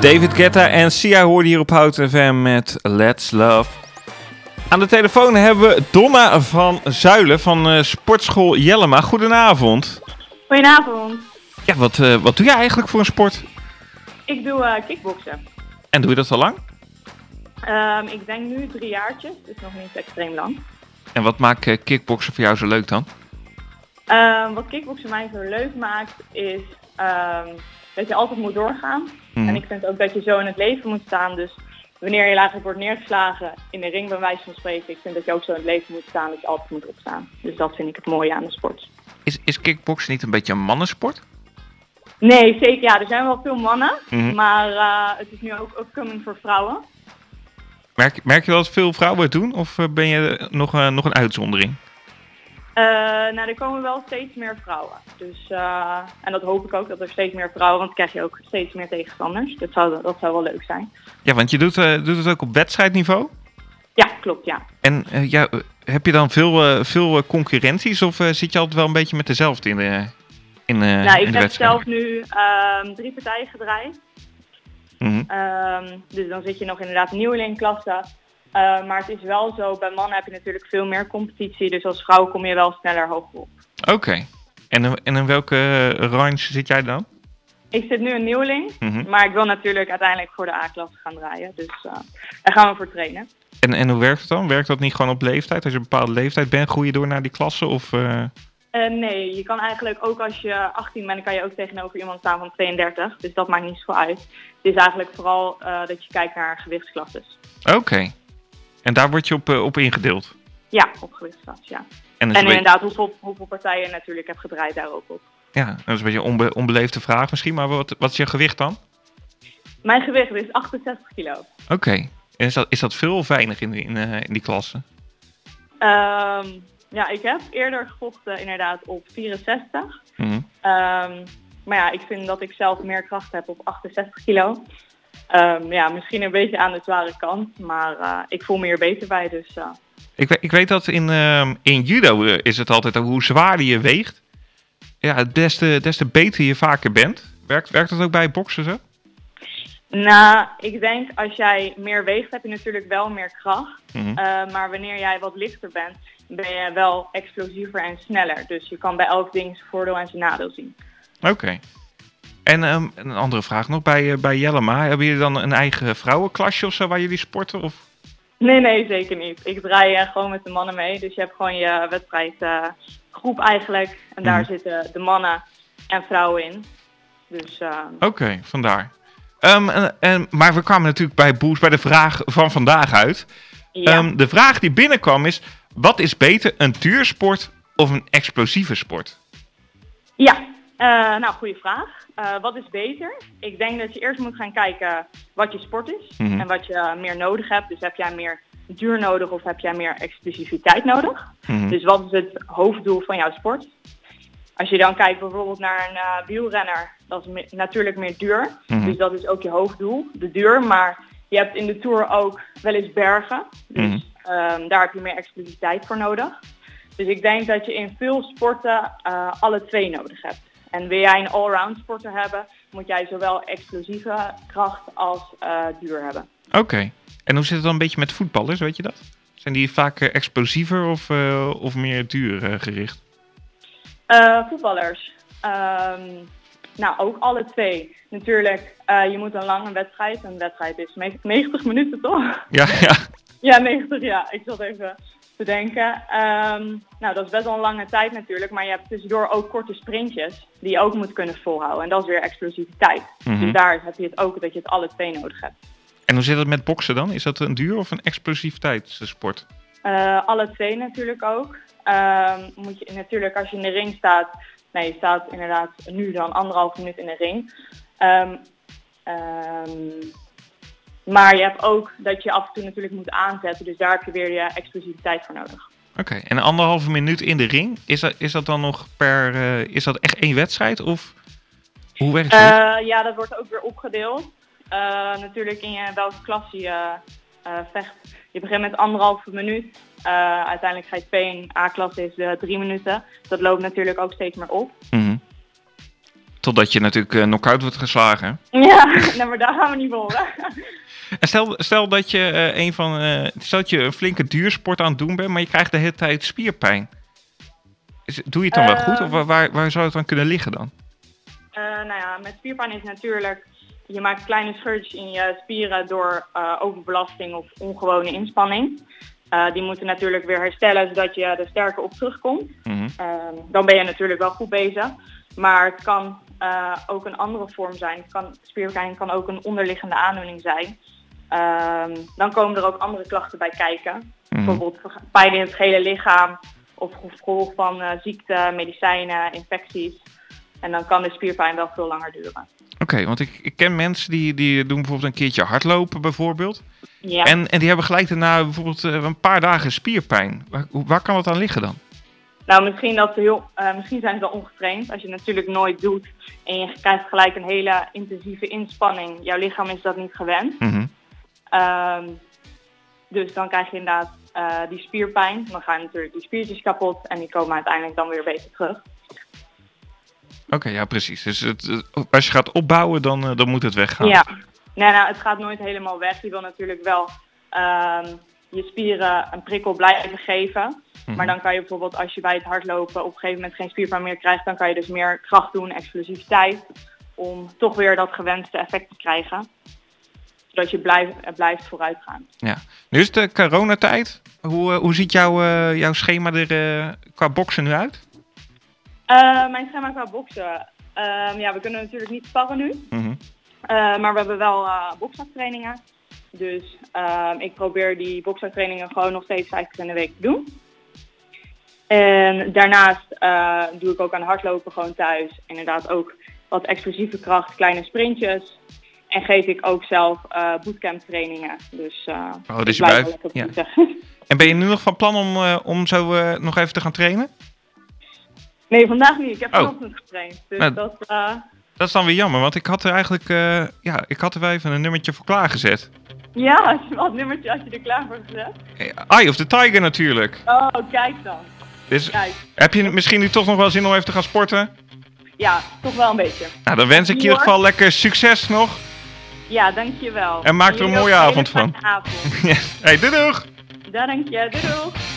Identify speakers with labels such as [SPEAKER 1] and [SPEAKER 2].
[SPEAKER 1] David Guetta en Sia hoorden hier op Houten FM met Let's Love. Aan de telefoon hebben we Donna van Zuilen van uh, Sportschool Jellema. Goedenavond.
[SPEAKER 2] Goedenavond.
[SPEAKER 1] Ja, wat, uh, wat doe jij eigenlijk voor een sport?
[SPEAKER 2] Ik doe uh, kickboksen.
[SPEAKER 1] En doe je dat al lang?
[SPEAKER 2] Um, ik denk nu drie jaartjes, dus nog niet extreem lang.
[SPEAKER 1] En wat maakt kickboksen voor jou zo leuk dan?
[SPEAKER 2] Um, wat kickboksen mij zo leuk maakt is um, dat je altijd moet doorgaan. Mm. En ik vind ook dat je zo in het leven moet staan. Dus wanneer je eigenlijk wordt neergeslagen in de ring bij wijze van spreken, ik vind dat je ook zo in het leven moet staan, dat je altijd moet opstaan. Dus dat vind ik het mooie aan de sport.
[SPEAKER 1] Is, is kickboksen niet een beetje een mannensport?
[SPEAKER 2] Nee, zeker ja. Er zijn wel veel mannen, mm -hmm. maar uh, het is nu ook upcoming voor vrouwen.
[SPEAKER 1] Merk, merk je dat veel vrouwen het doen of ben je nog, uh, nog een uitzondering?
[SPEAKER 2] Uh, nou, er komen wel steeds meer vrouwen. Dus, uh, en dat hoop ik ook, dat er steeds meer vrouwen, want dan krijg je ook steeds meer tegenstanders. Dat zou, dat zou wel leuk zijn.
[SPEAKER 1] Ja, want je doet, uh, doet het ook op wedstrijdniveau?
[SPEAKER 2] Ja, klopt, ja.
[SPEAKER 1] En ja, heb je dan veel, veel concurrenties of zit je altijd wel een beetje met dezelfde in de, in,
[SPEAKER 2] nou,
[SPEAKER 1] in
[SPEAKER 2] ik
[SPEAKER 1] de
[SPEAKER 2] heb zelf nu um, drie partijen gedraaid.
[SPEAKER 1] Mm
[SPEAKER 2] -hmm. um, dus dan zit je nog inderdaad nieuwelingklasse. Uh, maar het is wel zo, bij mannen heb je natuurlijk veel meer competitie. Dus als vrouw kom je wel sneller hoger op.
[SPEAKER 1] Oké. Okay. En, en in welke range zit jij dan?
[SPEAKER 2] Ik zit nu een nieuweling. Mm -hmm. Maar ik wil natuurlijk uiteindelijk voor de A-klasse gaan draaien. Dus uh, daar gaan we voor trainen.
[SPEAKER 1] En, en hoe werkt het dan? Werkt dat niet gewoon op leeftijd? Als je een bepaalde leeftijd bent, groei je door naar die klasse? Of, uh...
[SPEAKER 2] Uh, nee, je kan eigenlijk ook als je 18 bent, kan je ook tegenover iemand staan van 32. Dus dat maakt niet zoveel uit. Het is eigenlijk vooral dat je kijkt naar gewichtsklasses.
[SPEAKER 1] Oké. Okay. En daar word je op, uh, op ingedeeld?
[SPEAKER 2] Ja, op gewichtsklasse, ja. En, en inderdaad, hoeveel, hoeveel partijen je natuurlijk hebt gedraaid daar ook op.
[SPEAKER 1] Ja, dat is een beetje een onbe onbeleefde vraag misschien, maar wat, wat is je gewicht dan?
[SPEAKER 2] Mijn gewicht is 68 kilo.
[SPEAKER 1] Oké. Okay. En is dat, is dat veel of weinig in, die, in, uh, in die klasse?
[SPEAKER 2] Um, ja, ik heb eerder gevochten inderdaad op 64.
[SPEAKER 1] Mm -hmm.
[SPEAKER 2] um, maar ja, ik vind dat ik zelf meer kracht heb op 68 kilo. Um, ja, misschien een beetje aan de zware kant, maar uh, ik voel me hier beter bij. Dus, uh.
[SPEAKER 1] ik, weet, ik weet dat in, uh, in judo is het altijd hoe zwaarder je weegt, ja, des te, des te beter je vaker bent. Werkt, werkt dat ook bij boksen zo?
[SPEAKER 2] Nou, ik denk als jij meer weegt, heb je natuurlijk wel meer kracht.
[SPEAKER 1] Mm -hmm.
[SPEAKER 2] maar wanneer jij wat lichter bent, ben je wel explosiever en sneller. Dus je kan bij elk ding zijn voordeel en zijn nadeel zien.
[SPEAKER 1] Oké. Okay. En um, een andere vraag nog, bij, uh, bij Jellema, hebben jullie dan een eigen vrouwenklasje of zo waar jullie sporten? Of?
[SPEAKER 2] Nee, nee, zeker niet. Ik draai uh, gewoon met de mannen mee. Dus je hebt gewoon je wedstrijdgroep uh, eigenlijk. En daar mm. zitten de mannen en vrouwen in. Dus,
[SPEAKER 1] Oké, okay, vandaar. Um, en, en, maar we kwamen natuurlijk bij Boes bij de vraag van vandaag uit.
[SPEAKER 2] Ja.
[SPEAKER 1] Um, de vraag die binnenkwam is, wat is beter, een duursport of een explosieve sport?
[SPEAKER 2] Ja, uh, nou, goede vraag. Uh, wat is beter? Ik denk dat je eerst moet gaan kijken wat je sport is
[SPEAKER 1] mm -hmm.
[SPEAKER 2] en wat je meer nodig hebt. Dus heb jij meer duur nodig of heb jij meer explosiviteit nodig?
[SPEAKER 1] Mm -hmm.
[SPEAKER 2] Dus wat is het hoofddoel van jouw sport? Als je dan kijkt bijvoorbeeld naar een uh, wielrenner, dat is me natuurlijk meer duur.
[SPEAKER 1] Mhm.
[SPEAKER 2] Mm -hmm. Dus dat is ook je hoofddoel, de duur. Maar je hebt in de Tour ook wel eens bergen. Dus
[SPEAKER 1] Mhm.
[SPEAKER 2] um, daar heb je meer explosiviteit voor nodig. Dus ik denk dat je in veel sporten alle twee nodig hebt. En wil jij een allround sporter hebben, moet jij zowel explosieve kracht als uh, duur hebben.
[SPEAKER 1] Oké. Okay. En hoe zit het dan een beetje met voetballers, weet je dat? Zijn die vaak uh, explosiever of, uh, of meer duur gericht?
[SPEAKER 2] voetballers. Um, nou, ook alle twee. Natuurlijk, je moet een lange wedstrijd. Een wedstrijd is 90 minuten, toch?
[SPEAKER 1] Ja, ja.
[SPEAKER 2] Ja, 90, ja. Ik zat even te denken. Um, nou, dat is best wel een lange tijd natuurlijk, maar je hebt tussendoor ook korte sprintjes die je ook moet kunnen volhouden. En dat is weer explosiviteit.
[SPEAKER 1] Mm -hmm.
[SPEAKER 2] Dus daar heb je het ook dat je het alle twee nodig hebt.
[SPEAKER 1] En hoe zit het met boksen dan? Is dat een duur of een explosiviteitssport?
[SPEAKER 2] Uh, alle twee natuurlijk ook. Um, moet je natuurlijk als je in de ring staat, nee, je staat inderdaad nu dan anderhalf minuut in de ring. Um, maar je hebt ook dat je af en toe natuurlijk moet aanzetten. Dus daar heb je weer je explosiviteit voor nodig.
[SPEAKER 1] Oké, okay. en anderhalve minuut in de ring, is dat, is dat dan nog per. Uh, is dat echt één wedstrijd? Of hoe werkt het?
[SPEAKER 2] Uh, ja, dat wordt ook weer opgedeeld. Uh, natuurlijk in je, welke klasse je vecht. Je begint met anderhalve minuut. uiteindelijk ga je twee in A-klasse is drie minuten. Dat loopt natuurlijk ook steeds meer op.
[SPEAKER 1] Mm -hmm. Totdat je natuurlijk knock-out wordt geslagen.
[SPEAKER 2] Ja, nou, maar daar gaan we niet voor.
[SPEAKER 1] En stel, stel dat je uh, een van, uh, stel dat je een flinke duursport aan het doen bent, maar je krijgt de hele tijd spierpijn. Is, doe je het dan wel goed of waar, waar zou het dan kunnen liggen dan?
[SPEAKER 2] nou ja, met spierpijn is natuurlijk, je maakt kleine scheurtjes in je spieren door overbelasting of ongewone inspanning. die moeten natuurlijk weer herstellen zodat je er sterker op terugkomt. Mm dan ben je natuurlijk wel goed bezig. Maar het kan uh, ook een andere vorm zijn. Het kan, spierpijn kan ook een onderliggende aandoening zijn. Um, dan komen er ook andere klachten bij kijken. Mm. Bijvoorbeeld pijn in het hele lichaam of gevolg van uh, ziekte, medicijnen, infecties. En dan kan de spierpijn wel veel langer duren.
[SPEAKER 1] Oké, want ik, ik, ken mensen die, die doen bijvoorbeeld een keertje hardlopen bijvoorbeeld. Ja. En, en die hebben gelijk daarna bijvoorbeeld uh, een paar dagen spierpijn. Waar, waar kan het aan liggen dan?
[SPEAKER 2] Nou, misschien, dat ze heel, uh, misschien zijn ze wel ongetraind. Als je het natuurlijk nooit doet en je krijgt gelijk een hele intensieve inspanning. Jouw lichaam is dat niet gewend. Mm um, dus dan krijg je inderdaad uh, die spierpijn. Dan gaan natuurlijk die spiertjes kapot en die komen uiteindelijk dan weer beter terug.
[SPEAKER 1] Oké, ja precies. Dus het, als je gaat opbouwen, dan, uh, dan moet het weggaan.
[SPEAKER 2] Ja, nee, nou, het gaat nooit helemaal weg. Je wil natuurlijk wel um, je spieren een prikkel blijven geven. Maar mhm. dan kan je bijvoorbeeld als je bij het hardlopen op een gegeven moment geen spierpijn meer krijgt, dan kan je dus meer kracht doen, explosiviteit, om toch weer dat gewenste effect te krijgen. Zodat je blijft, blijft vooruit gaan.
[SPEAKER 1] Ja. Nu is de coronatijd. Hoe, uh, hoe ziet jouw, uh, jouw schema er uh, qua boksen nu uit?
[SPEAKER 2] mijn schema qua boksen? Ehm, ja, we kunnen natuurlijk niet sparren nu. Mm -hmm. maar we hebben wel boksaftrainingen. Dus ehm, ik probeer die boksaftrainingen gewoon nog steeds vijf keer in de week te doen. En daarnaast uh, doe ik ook aan hardlopen gewoon thuis. Inderdaad ook wat explosieve kracht, kleine sprintjes. En geef ik ook zelf uh, bootcamp trainingen. Dus, uh,
[SPEAKER 1] oh, dus je blijft... Ja. En ben je nu nog van plan om, om zo nog even te gaan trainen?
[SPEAKER 2] Nee, vandaag niet. Ik heb oh. vanochtend getraind. Dus nou, dat,
[SPEAKER 1] dat is dan weer jammer, want ik had er eigenlijk ja, ik had er wel even een nummertje voor klaargezet.
[SPEAKER 2] Ja, wat nummertje had je er klaar voor gezet?
[SPEAKER 1] Eye of the Tiger natuurlijk.
[SPEAKER 2] Oh, kijk dan.
[SPEAKER 1] Dus heb je misschien nu toch nog wel zin om even te gaan sporten?
[SPEAKER 2] Ja, toch wel een beetje.
[SPEAKER 1] Nou, dan wens ik je in ieder geval lekker succes nog.
[SPEAKER 2] Ja, dankjewel.
[SPEAKER 1] En maak er een mooie avond van.
[SPEAKER 2] Avond.
[SPEAKER 1] hey, doei doeg!
[SPEAKER 2] Dank je, doei doeg!